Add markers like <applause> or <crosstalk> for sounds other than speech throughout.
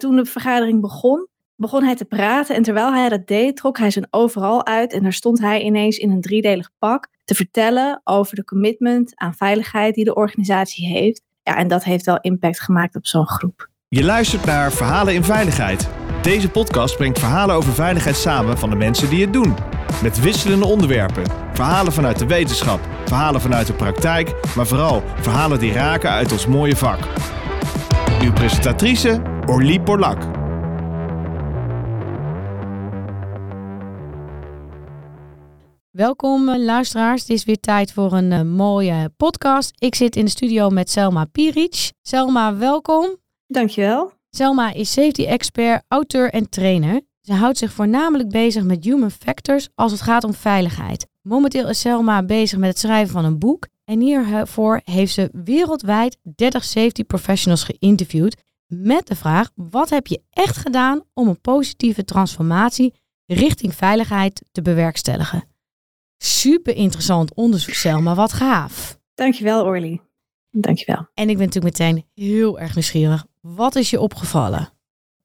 Toen de vergadering begon, begon hij te praten en terwijl hij dat deed, trok hij zijn overal uit en daar stond hij ineens in een driedelig pak te vertellen over de commitment aan veiligheid die de organisatie heeft. Ja, en dat heeft wel impact gemaakt op zo'n groep. Je luistert naar Verhalen in Veiligheid. Deze podcast brengt verhalen over veiligheid samen van de mensen die het doen. Met wisselende onderwerpen. Verhalen vanuit de wetenschap, verhalen vanuit de praktijk, maar vooral verhalen die raken uit ons mooie vak. Uw presentatrice Orlie Borlak. Welkom eh, luisteraars, het is weer tijd voor een uh, mooie podcast. Ik zit in de studio met Selma Piric. Selma, welkom. Dankjewel. Selma is safety expert, auteur en trainer. Ze houdt zich voornamelijk bezig met human factors als het gaat om veiligheid. Momenteel is Selma bezig met het schrijven van een boek en hiervoor heeft ze wereldwijd 30 safety professionals geïnterviewd met de vraag: wat heb je echt gedaan om een positieve transformatie richting veiligheid te bewerkstelligen? Super interessant onderzoek, Selma. Wat gaaf. Dankjewel, Orly. Dankjewel. En ik ben natuurlijk meteen heel erg nieuwsgierig. Wat is je opgevallen?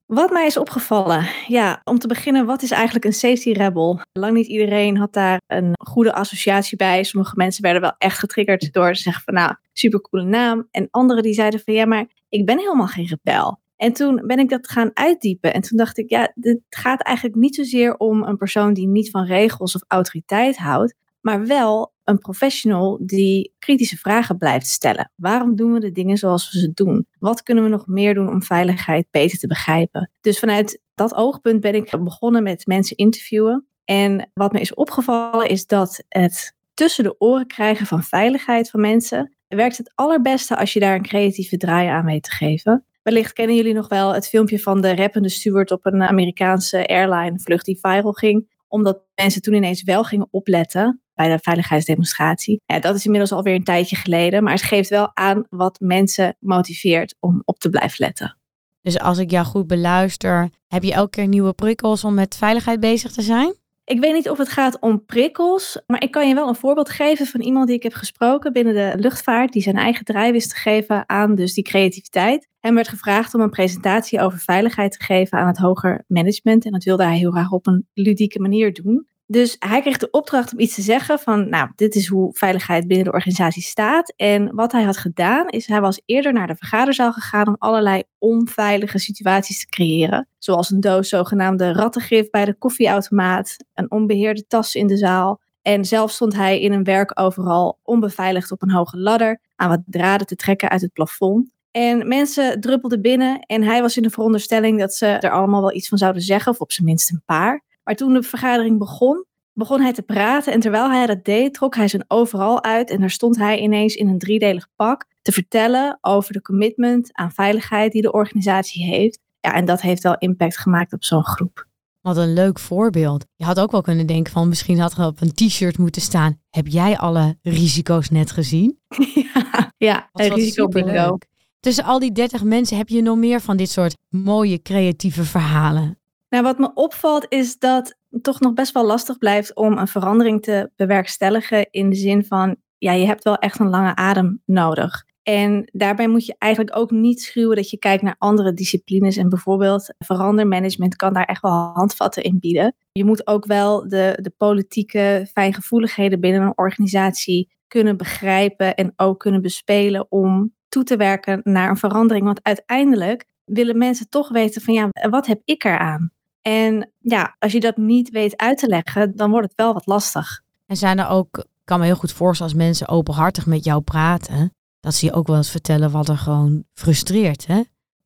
Wat mij is opgevallen, ja, om te beginnen, wat is eigenlijk een safety rebel? Lang niet iedereen had daar een goede associatie bij. Sommige mensen werden wel echt getriggerd door te zeggen van, nou, supercoole naam. En anderen die zeiden van, ja, maar ik ben helemaal geen rebel. En toen ben ik dat gaan uitdiepen. En toen dacht ik, ja, dit gaat eigenlijk niet zozeer om een persoon die niet van regels of autoriteit houdt, maar wel een professional die kritische vragen blijft stellen. Waarom doen we de dingen zoals we ze doen? Wat kunnen we nog meer doen om veiligheid beter te begrijpen? Dus vanuit dat oogpunt ben ik begonnen met mensen interviewen. En wat me is opgevallen is dat het tussen de oren krijgen van veiligheid van mensen werkt het allerbeste als je daar een creatieve draai aan weet te geven. Wellicht kennen jullie nog wel het filmpje van de rappende steward op een Amerikaanse airline vlucht die viral ging. Omdat mensen toen ineens wel gingen opletten bij de veiligheidsdemonstratie. Dat is inmiddels alweer een tijdje geleden, maar het geeft wel aan wat mensen motiveert om op te blijven letten. Dus als ik jou goed beluister, heb je elke keer nieuwe prikkels om met veiligheid bezig te zijn? Ik weet niet of het gaat om prikkels, maar ik kan je wel een voorbeeld geven van iemand die ik heb gesproken binnen de luchtvaart, die zijn eigen draai wist te geven aan dus die creativiteit. Hem werd gevraagd om een presentatie over veiligheid te geven aan het hoger management en dat wilde hij heel graag op een ludieke manier doen. Dus hij kreeg de opdracht om iets te zeggen van, nou, dit is hoe veiligheid binnen de organisatie staat. En wat hij had gedaan, is hij was eerder naar de vergaderzaal gegaan om allerlei onveilige situaties te creëren. Zoals een doos zogenaamde rattengif bij de koffieautomaat, een onbeheerde tas in de zaal. En zelf stond hij in een werk overal onbeveiligd op een hoge ladder aan wat draden te trekken uit het plafond. En mensen druppelden binnen en hij was in de veronderstelling dat ze er allemaal wel iets van zouden zeggen, of op zijn minst een paar. Maar toen de vergadering begon, begon hij te praten en terwijl hij dat deed, trok hij zijn overal uit en daar stond hij ineens in een driedelig pak te vertellen over de commitment aan veiligheid die de organisatie heeft. Ja, en dat heeft wel impact gemaakt op zo'n groep. Wat een leuk voorbeeld. Je had ook wel kunnen denken van misschien had er op een t-shirt moeten staan. Heb jij alle risico's net gezien? <laughs> ja, ja een bingo. Tussen al die 30 mensen heb je nog meer van dit soort mooie creatieve verhalen. Nou, wat me opvalt is dat het toch nog best wel lastig blijft om een verandering te bewerkstelligen in de zin van, ja, je hebt wel echt een lange adem nodig. En daarbij moet je eigenlijk ook niet schuwen dat je kijkt naar andere disciplines. En bijvoorbeeld verandermanagement kan daar echt wel handvatten in bieden. Je moet ook wel de, de politieke fijngevoeligheden binnen een organisatie kunnen begrijpen en ook kunnen bespelen om toe te werken naar een verandering. Want uiteindelijk willen mensen toch weten van ja, wat heb ik eraan? En ja, als je dat niet weet uit te leggen, dan wordt het wel wat lastig. En zijn er ook, ik kan me heel goed voorstellen als mensen openhartig met jou praten, dat ze je ook wel eens vertellen wat er gewoon frustreert. Hè?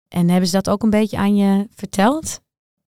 En hebben ze dat ook een beetje aan je verteld?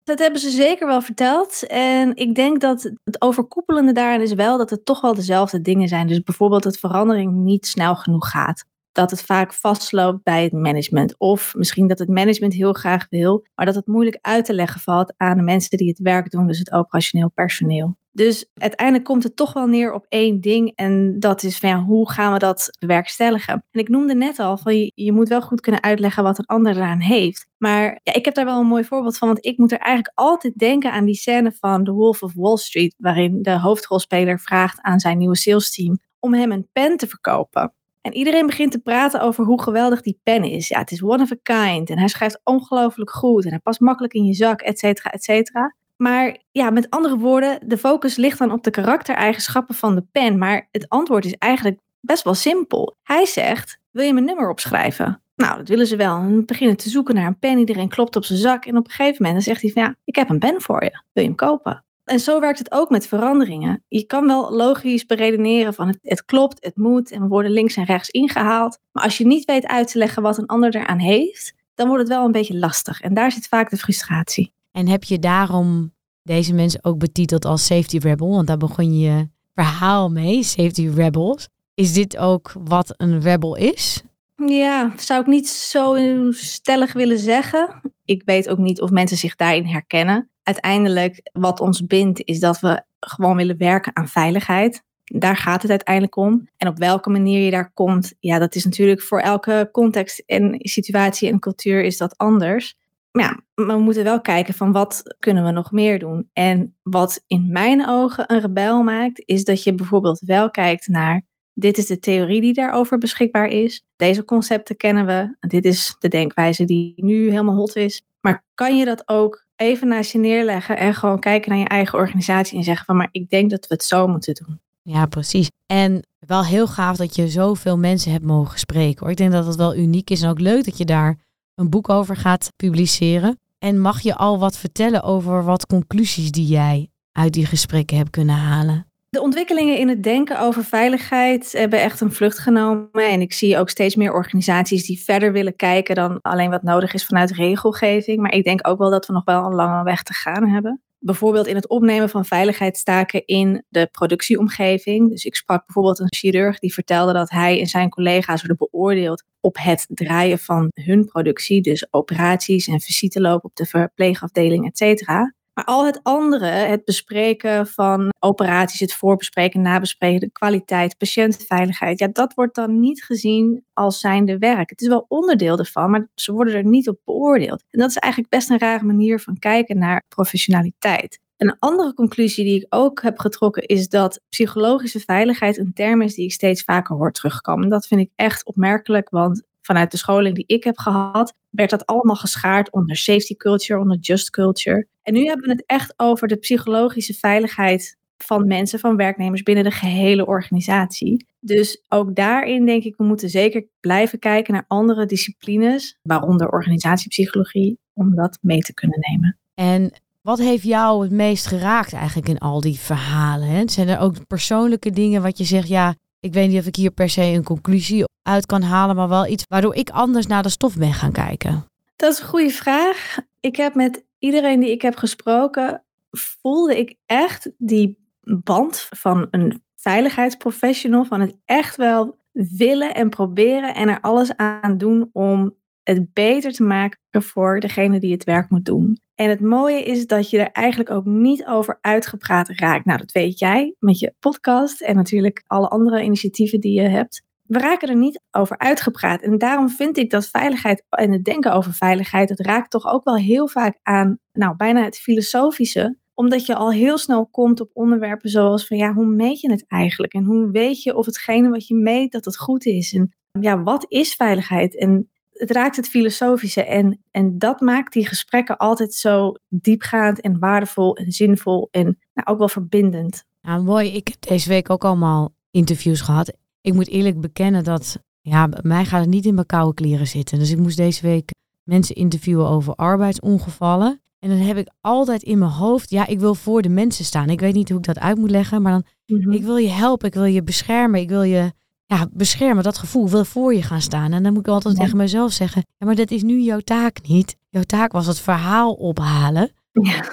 Dat hebben ze zeker wel verteld. En ik denk dat het overkoepelende daarin is wel dat het toch wel dezelfde dingen zijn. Dus bijvoorbeeld dat verandering niet snel genoeg gaat dat het vaak vastloopt bij het management. Of misschien dat het management heel graag wil, maar dat het moeilijk uit te leggen valt aan de mensen die het werk doen, dus het operationeel personeel. Dus uiteindelijk komt het toch wel neer op één ding en dat is van ja, hoe gaan we dat bewerkstelligen? En ik noemde net al van je, je moet wel goed kunnen uitleggen wat een ander eraan heeft. Maar ja, ik heb daar wel een mooi voorbeeld van, want ik moet er eigenlijk altijd denken aan die scène van The Wolf of Wall Street, waarin de hoofdrolspeler vraagt aan zijn nieuwe salesteam om hem een pen te verkopen. En iedereen begint te praten over hoe geweldig die pen is. Ja, het is one of a kind. En hij schrijft ongelooflijk goed. En hij past makkelijk in je zak, et cetera, et cetera. Maar ja, met andere woorden, de focus ligt dan op de karaktereigenschappen van de pen. Maar het antwoord is eigenlijk best wel simpel. Hij zegt: Wil je mijn nummer opschrijven? Nou, dat willen ze wel. En beginnen te zoeken naar een pen. Iedereen klopt op zijn zak. En op een gegeven moment dan zegt hij van ja, ik heb een pen voor je. Wil je hem kopen? En zo werkt het ook met veranderingen. Je kan wel logisch beredeneren van het, het klopt, het moet en we worden links en rechts ingehaald. Maar als je niet weet uit te leggen wat een ander eraan heeft, dan wordt het wel een beetje lastig. En daar zit vaak de frustratie. En heb je daarom deze mensen ook betiteld als safety rebel? Want daar begon je verhaal mee, safety rebels. Is dit ook wat een rebel is? Ja, zou ik niet zo stellig willen zeggen. Ik weet ook niet of mensen zich daarin herkennen. Uiteindelijk, wat ons bindt, is dat we gewoon willen werken aan veiligheid. Daar gaat het uiteindelijk om. En op welke manier je daar komt, ja, dat is natuurlijk voor elke context en situatie en cultuur is dat anders. Maar ja, we moeten wel kijken van wat kunnen we nog meer doen. En wat in mijn ogen een rebel maakt, is dat je bijvoorbeeld wel kijkt naar dit is de theorie die daarover beschikbaar is. Deze concepten kennen we. Dit is de denkwijze die nu helemaal hot is. Maar kan je dat ook even naast je neerleggen en gewoon kijken naar je eigen organisatie en zeggen van maar ik denk dat we het zo moeten doen. Ja, precies. En wel heel gaaf dat je zoveel mensen hebt mogen spreken. Hoor. Ik denk dat het wel uniek is en ook leuk dat je daar een boek over gaat publiceren. En mag je al wat vertellen over wat conclusies die jij uit die gesprekken hebt kunnen halen? De ontwikkelingen in het denken over veiligheid hebben echt een vlucht genomen. En ik zie ook steeds meer organisaties die verder willen kijken dan alleen wat nodig is vanuit regelgeving. Maar ik denk ook wel dat we nog wel een lange weg te gaan hebben. Bijvoorbeeld in het opnemen van veiligheidstaken in de productieomgeving. Dus ik sprak bijvoorbeeld een chirurg die vertelde dat hij en zijn collega's worden beoordeeld op het draaien van hun productie. Dus operaties en visiteloop op de verpleegafdeling, et cetera. Maar al het andere, het bespreken van operaties, het voorbespreken, nabespreken, de kwaliteit, patiëntenveiligheid, ja, dat wordt dan niet gezien als zijnde werk. Het is wel onderdeel ervan, maar ze worden er niet op beoordeeld. En dat is eigenlijk best een rare manier van kijken naar professionaliteit. Een andere conclusie die ik ook heb getrokken is dat psychologische veiligheid een term is die ik steeds vaker hoor terugkomen. Dat vind ik echt opmerkelijk, want vanuit de scholing die ik heb gehad, werd dat allemaal geschaard onder safety culture, onder just culture. En nu hebben we het echt over de psychologische veiligheid van mensen, van werknemers binnen de gehele organisatie. Dus ook daarin denk ik, we moeten zeker blijven kijken naar andere disciplines, waaronder organisatiepsychologie, om dat mee te kunnen nemen. En wat heeft jou het meest geraakt eigenlijk in al die verhalen? Hè? Zijn er ook persoonlijke dingen wat je zegt, ja, ik weet niet of ik hier per se een conclusie uit kan halen, maar wel iets waardoor ik anders naar de stof ben gaan kijken? Dat is een goede vraag. Ik heb met iedereen die ik heb gesproken, voelde ik echt die band van een veiligheidsprofessional, van het echt wel willen en proberen en er alles aan doen om het beter te maken voor degene die het werk moet doen. En het mooie is dat je er eigenlijk ook niet over uitgepraat raakt. Nou, dat weet jij met je podcast en natuurlijk alle andere initiatieven die je hebt. We raken er niet over uitgepraat. En daarom vind ik dat veiligheid en het denken over veiligheid, het raakt toch ook wel heel vaak aan, nou, bijna het filosofische omdat je al heel snel komt op onderwerpen zoals van ja, hoe meet je het eigenlijk? En hoe weet je of hetgene wat je meet dat het goed is? En ja, wat is veiligheid? En het raakt het filosofische en, en dat maakt die gesprekken altijd zo diepgaand en waardevol en zinvol en nou, ook wel verbindend. Nou, mooi. Ik heb deze week ook allemaal interviews gehad. Ik moet eerlijk bekennen dat, ja, bij mij gaat het niet in mijn koude kleren zitten. Dus ik moest deze week mensen interviewen over arbeidsongevallen. En dan heb ik altijd in mijn hoofd, ja, ik wil voor de mensen staan. Ik weet niet hoe ik dat uit moet leggen, maar dan, mhm. ik wil je helpen, ik wil je beschermen, ik wil je ja, beschermen, dat gevoel, wil voor je gaan staan. En dan moet ik altijd tegen mezelf zeggen, ja, maar dat is nu jouw taak niet. Jouw taak was het verhaal ophalen. Ja.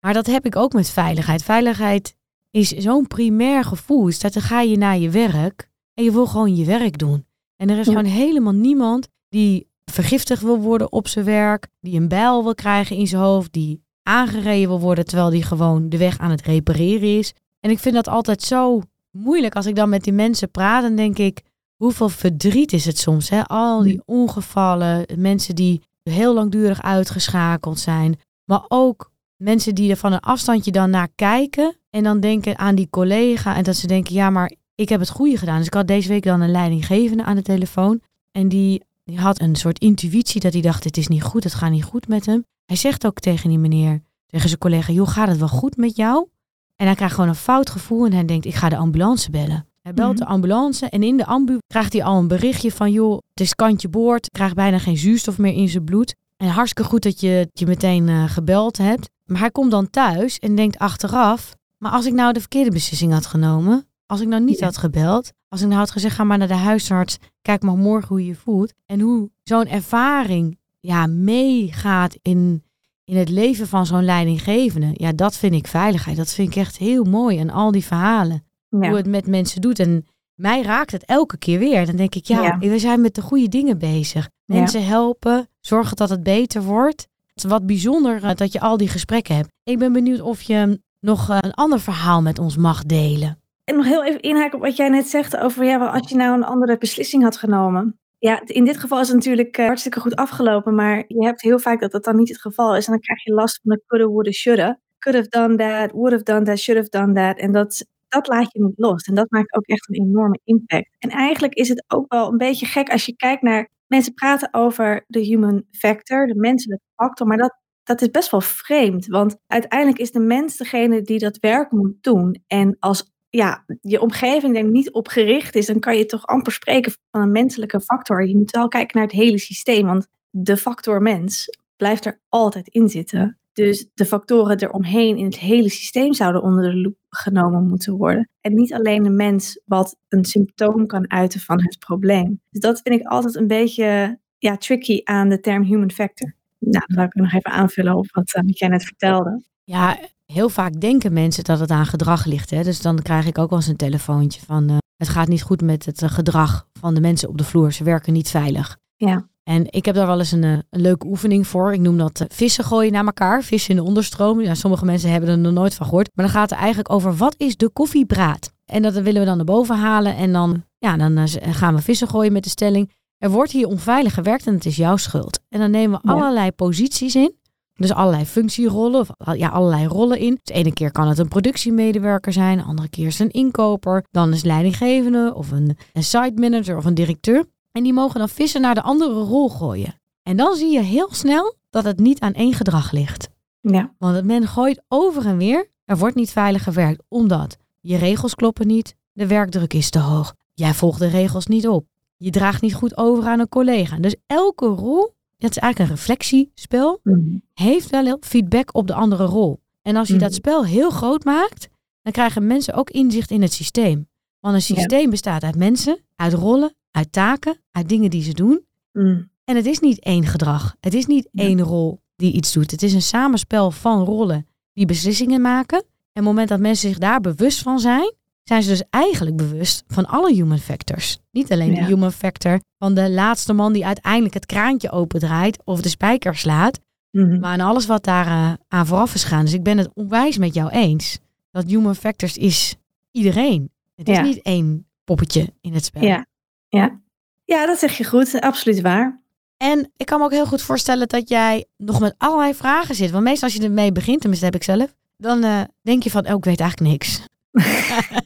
Maar dat heb ik ook met veiligheid. Veiligheid is zo'n primair gevoel. Dus dat dan ga je naar je werk en je wil gewoon je werk doen. En er is gewoon helemaal niemand die vergiftigd wil worden op zijn werk, die een bijl wil krijgen in zijn hoofd, die aangereden wil worden terwijl die gewoon de weg aan het repareren is. En ik vind dat altijd zo moeilijk als ik dan met die mensen praat. Dan denk ik, hoeveel verdriet is het soms? Hè? Al die ongevallen, mensen die heel langdurig uitgeschakeld zijn. Maar ook mensen die er van een afstandje dan naar kijken. En dan denken aan die collega. En dat ze denken, ja, maar ik heb het goede gedaan. Dus ik had deze week dan een leidinggevende aan de telefoon. En die, die had een soort intuïtie dat hij dacht, dit is niet goed, het gaat niet goed met hem. Hij zegt ook tegen die meneer, tegen zijn collega, joh, gaat het wel goed met jou? En hij krijgt gewoon een fout gevoel en hij denkt, ik ga de ambulance bellen. Hij belt Mhm. de ambulance en in de ambu krijgt hij al een berichtje van, joh, het is kantje boord, krijgt bijna geen zuurstof meer in zijn bloed. En hartstikke goed dat je, je meteen eh, gebeld hebt. Maar hij komt dan thuis en denkt achteraf, maar als ik nou de verkeerde beslissing had genomen, als ik nou niet Ja. had gebeld, als ik nou had gezegd, ga maar naar de huisarts, kijk maar morgen hoe je je voelt. En hoe zo'n ervaring ja, meegaat in, in het leven van zo'n leidinggevende. Ja, dat vind ik veiligheid. Dat vind ik echt heel mooi. En al die verhalen, Ja. hoe het met mensen doet. En mij raakt het elke keer weer. Dan denk ik, ja, Ja. we zijn met de goede dingen bezig. Ja. Mensen helpen, zorgen dat het beter wordt. Het is wat bijzonder eh, dat je al die gesprekken hebt. Ik ben benieuwd of je nog eh, een ander verhaal met ons mag delen. En nog heel even inhaken op wat jij net zegt over ja, als je nou een andere beslissing had genomen. Ja, in dit geval is het natuurlijk eh, hartstikke goed afgelopen, maar je hebt heel vaak dat dat dan niet het geval is. En dan krijg je last van de coulda, woulda, shoulda. Could have done that, would have done that, should have done that. En dat, dat laat je niet los. En dat maakt ook echt een enorme impact. En eigenlijk is het ook wel een beetje gek als je kijkt naar... Mensen praten over de human factor, de menselijke factor, maar dat, dat is best wel vreemd. Want uiteindelijk is de mens degene die dat werk moet doen. En als ja, je omgeving er niet op gericht is, dan kan je toch amper spreken van een menselijke factor. Je moet wel kijken naar het hele systeem, want de factor mens blijft er altijd in zitten. Dus de factoren eromheen in het hele systeem zouden onder de loep genomen moeten worden. En niet alleen de mens wat een symptoom kan uiten van het probleem. Dus dat vind ik altijd een beetje ja, tricky aan de term human factor. Nou, dan wil ik nog even aanvullen op wat, wat jij net vertelde. Ja, heel vaak denken mensen dat het aan gedrag ligt. Hè? Dus dan krijg ik ook wel eens een telefoontje van... eh, het gaat niet goed met het eh, gedrag van de mensen op de vloer. Ze werken niet veilig. Ja. En ik heb daar wel eens een, eh, een leuke oefening voor. Ik noem dat vissen gooien naar elkaar. Vissen in de onderstroom. Ja, sommige mensen hebben er nog nooit van gehoord. Maar dan gaat het eigenlijk over wat is de koffiebraad? En dat willen we dan naar boven halen. En dan, ja, dan gaan we vissen gooien met de stelling. Er wordt hier onveilig gewerkt en het is jouw schuld. En dan nemen we Ja. allerlei posities in. Dus allerlei functierollen, of ja, allerlei rollen in. Dus de ene keer kan het een productiemedewerker zijn, de andere keer is het een inkoper, dan is leidinggevende of een, een site manager of een directeur. En die mogen dan vissen naar de andere rol gooien. En dan zie je heel snel dat het niet aan één gedrag ligt. Ja, Want men gooit over en weer. Er wordt niet veilig gewerkt omdat je regels kloppen niet, de werkdruk is te hoog, jij volgt de regels niet op, je draagt niet goed over aan een collega. Dus elke rol, dat is eigenlijk een reflectiespel, Mhm. heeft wel heel feedback op de andere rol. En als je Mhm. dat spel heel groot maakt, dan krijgen mensen ook inzicht in het systeem. Want een Ja. systeem bestaat uit mensen, uit rollen, uit taken, uit dingen die ze doen. Mm. En het is niet één gedrag. Het is niet Ja. één rol die iets doet. Het is een samenspel van rollen die beslissingen maken. En op het moment dat mensen zich daar bewust van zijn, zijn ze dus eigenlijk bewust van alle human factors. Niet alleen Ja. de human factor van de laatste man die uiteindelijk het kraantje opendraait of de spijker slaat. Mhm. Maar aan alles wat daar eh, aan vooraf is gaan. Dus ik ben het onwijs met jou eens. Dat human factors is iedereen. Het is niet één poppetje in het spel. Ja, ja. ja, dat zeg je goed. Absoluut waar. En ik kan me ook heel goed voorstellen dat jij nog met allerlei vragen zit. Want meestal als je ermee begint, tenminste heb ik zelf, dan eh, denk je van, oh, ik weet eigenlijk niks. <laughs> <laughs>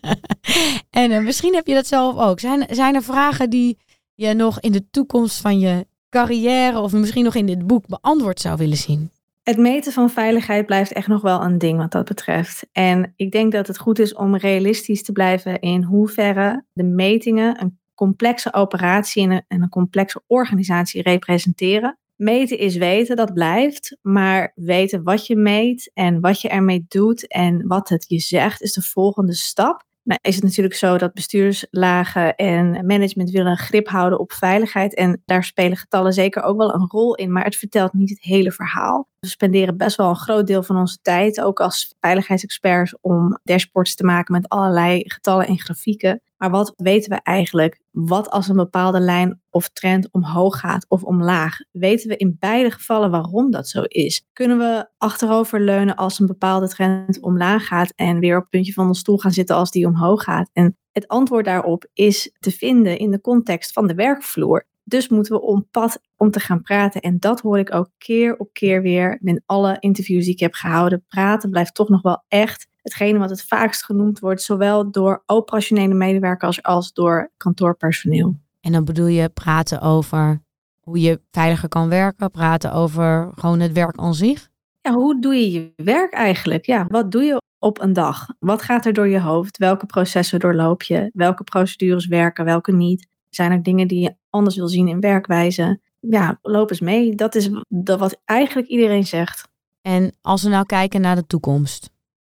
en misschien heb je dat zelf ook. Zijn, zijn er vragen die je nog in de toekomst van je carrière of misschien nog in dit boek beantwoord zou willen zien? Het meten van veiligheid blijft echt nog wel een ding wat dat betreft. En ik denk dat het goed is om realistisch te blijven in hoeverre de metingen een complexe operatie en een, en een complexe organisatie representeren. Meten is weten, dat blijft. Maar weten wat je meet en wat je ermee doet en wat het je zegt, is de volgende stap. Nou is het natuurlijk zo dat bestuurslagen en management willen grip houden op veiligheid. En daar spelen getallen zeker ook wel een rol in. Maar het vertelt niet het hele verhaal. We spenderen best wel een groot deel van onze tijd, ook als veiligheidsexperts, om dashboards te maken met allerlei getallen en grafieken. Maar wat weten we eigenlijk? Wat als een bepaalde lijn of trend omhoog gaat of omlaag? Weten we in beide gevallen waarom dat zo is? Kunnen we achteroverleunen als een bepaalde trend omlaag gaat en weer op het puntje van de stoel gaan zitten als die omhoog gaat? En het antwoord daarop is te vinden in de context van de werkvloer. Dus moeten we om pad om te gaan praten. En dat hoor ik ook keer op keer weer in alle interviews die ik heb gehouden. Praten blijft toch nog wel echt hetgene wat het vaakst genoemd wordt, zowel door operationele medewerkers als door kantoorpersoneel. En dan bedoel je praten over hoe je veiliger kan werken, praten over gewoon het werk aan zich? Ja, hoe doe je je werk eigenlijk? Ja, wat doe je op een dag? Wat gaat er door je hoofd? Welke processen doorloop je? Welke procedures werken, welke niet? Zijn er dingen die je anders wil zien in werkwijze? Ja, loop eens mee. Dat is dat wat eigenlijk iedereen zegt. En als we nou kijken naar de toekomst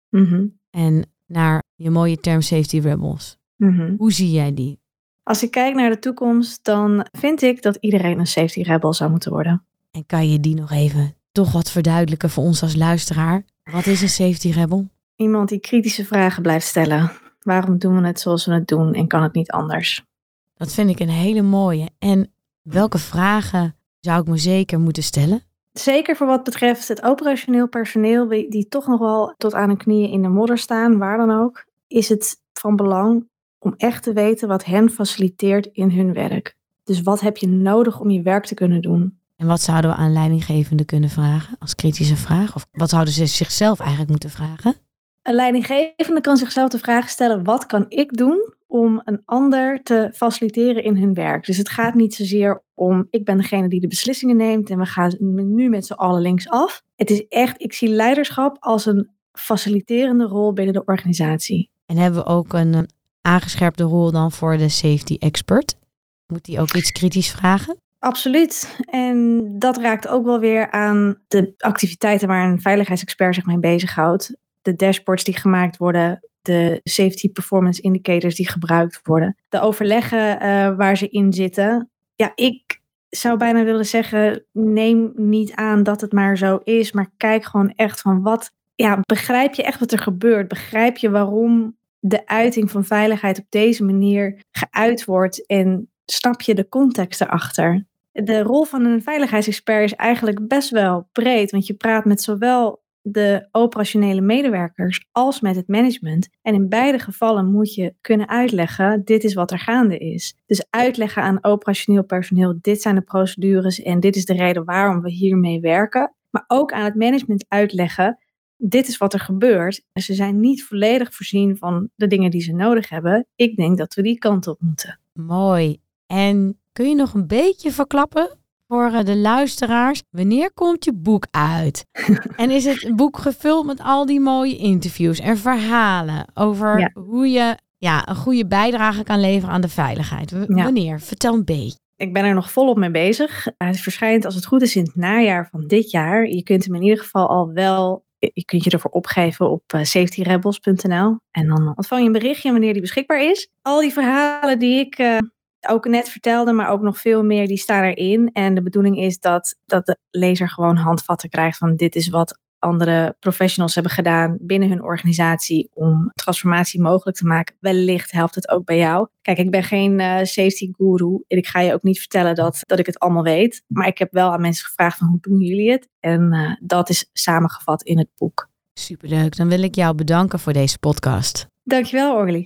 Mhm, en naar je mooie term safety rebels, mhm. hoe zie jij die? Als ik kijk naar de toekomst, dan vind ik dat iedereen een safety rebel zou moeten worden. En kan je die nog even toch wat verduidelijken voor ons als luisteraar? Wat is een safety rebel? Iemand die kritische vragen blijft stellen. Waarom doen we het zoals we het doen en kan het niet anders? Dat vind ik een hele mooie. En welke vragen zou ik me zeker moeten stellen? Zeker voor wat betreft het operationeel personeel, die toch nog wel tot aan hun knieën in de modder staan, waar dan ook, is het van belang om echt te weten wat hen faciliteert in hun werk. Dus wat heb je nodig om je werk te kunnen doen? En wat zouden we aan leidinggevenden kunnen vragen als kritische vraag? Of wat zouden ze zichzelf eigenlijk moeten vragen? Een leidinggevende kan zichzelf de vraag stellen: wat kan ik doen om een ander te faciliteren in hun werk? Dus het gaat niet zozeer om ik ben degene die de beslissingen neemt en we gaan nu met z'n allen linksaf. Het is echt, ik zie leiderschap als een faciliterende rol binnen de organisatie. En hebben we ook een, aangescherpte rol dan voor de safety expert? Moet die ook iets kritisch vragen? Absoluut. En dat raakt ook wel weer aan de activiteiten waar een veiligheidsexpert zich mee bezighoudt. De dashboards die gemaakt worden, de safety performance indicators die gebruikt worden, de overleggen eh, waar ze in zitten. Ja, ik zou bijna willen zeggen, neem niet aan dat het maar zo is, maar kijk gewoon echt van wat, ja, begrijp je echt wat er gebeurt? Begrijp je waarom de uiting van veiligheid op deze manier geuit wordt en snap je de context erachter? De rol van een veiligheidsexpert is eigenlijk best wel breed, want je praat met zowel de operationele medewerkers als met het management. En in beide gevallen moet je kunnen uitleggen, dit is wat er gaande is. Dus uitleggen aan operationeel personeel, dit zijn de procedures en dit is de reden waarom we hiermee werken. Maar ook aan het management uitleggen, dit is wat er gebeurt. En ze zijn niet volledig voorzien van de dingen die ze nodig hebben. Ik denk dat we die kant op moeten. Mooi. En kun je nog een beetje verklappen voor eh, de luisteraars? Wanneer komt je boek uit? <laughs> en is het boek gevuld met al die mooie interviews en verhalen over Ja. hoe je ja, een goede bijdrage kan leveren aan de veiligheid? W- Ja. Wanneer? Vertel een beetje. Ik ben er nog volop mee bezig. Hij verschijnt als het goed is in het najaar van dit jaar. Je kunt hem in ieder geval al wel, je kunt je ervoor opgeven op eh, safetyrebels.nl. En dan ontvang je een berichtje wanneer die beschikbaar is. Al die verhalen die ik eh, ook net vertelde, maar ook nog veel meer, die staan erin. En de bedoeling is dat, dat de lezer gewoon handvatten krijgt van dit is wat andere professionals hebben gedaan binnen hun organisatie om transformatie mogelijk te maken. Wellicht helpt het ook bij jou. Kijk, ik ben geen eh, safety guru en ik ga je ook niet vertellen dat, dat ik het allemaal weet. Maar ik heb wel aan mensen gevraagd van hoe doen jullie het? En eh, dat is samengevat in het boek. Superleuk. Dan wil ik jou bedanken voor deze podcast. Dankjewel Orly.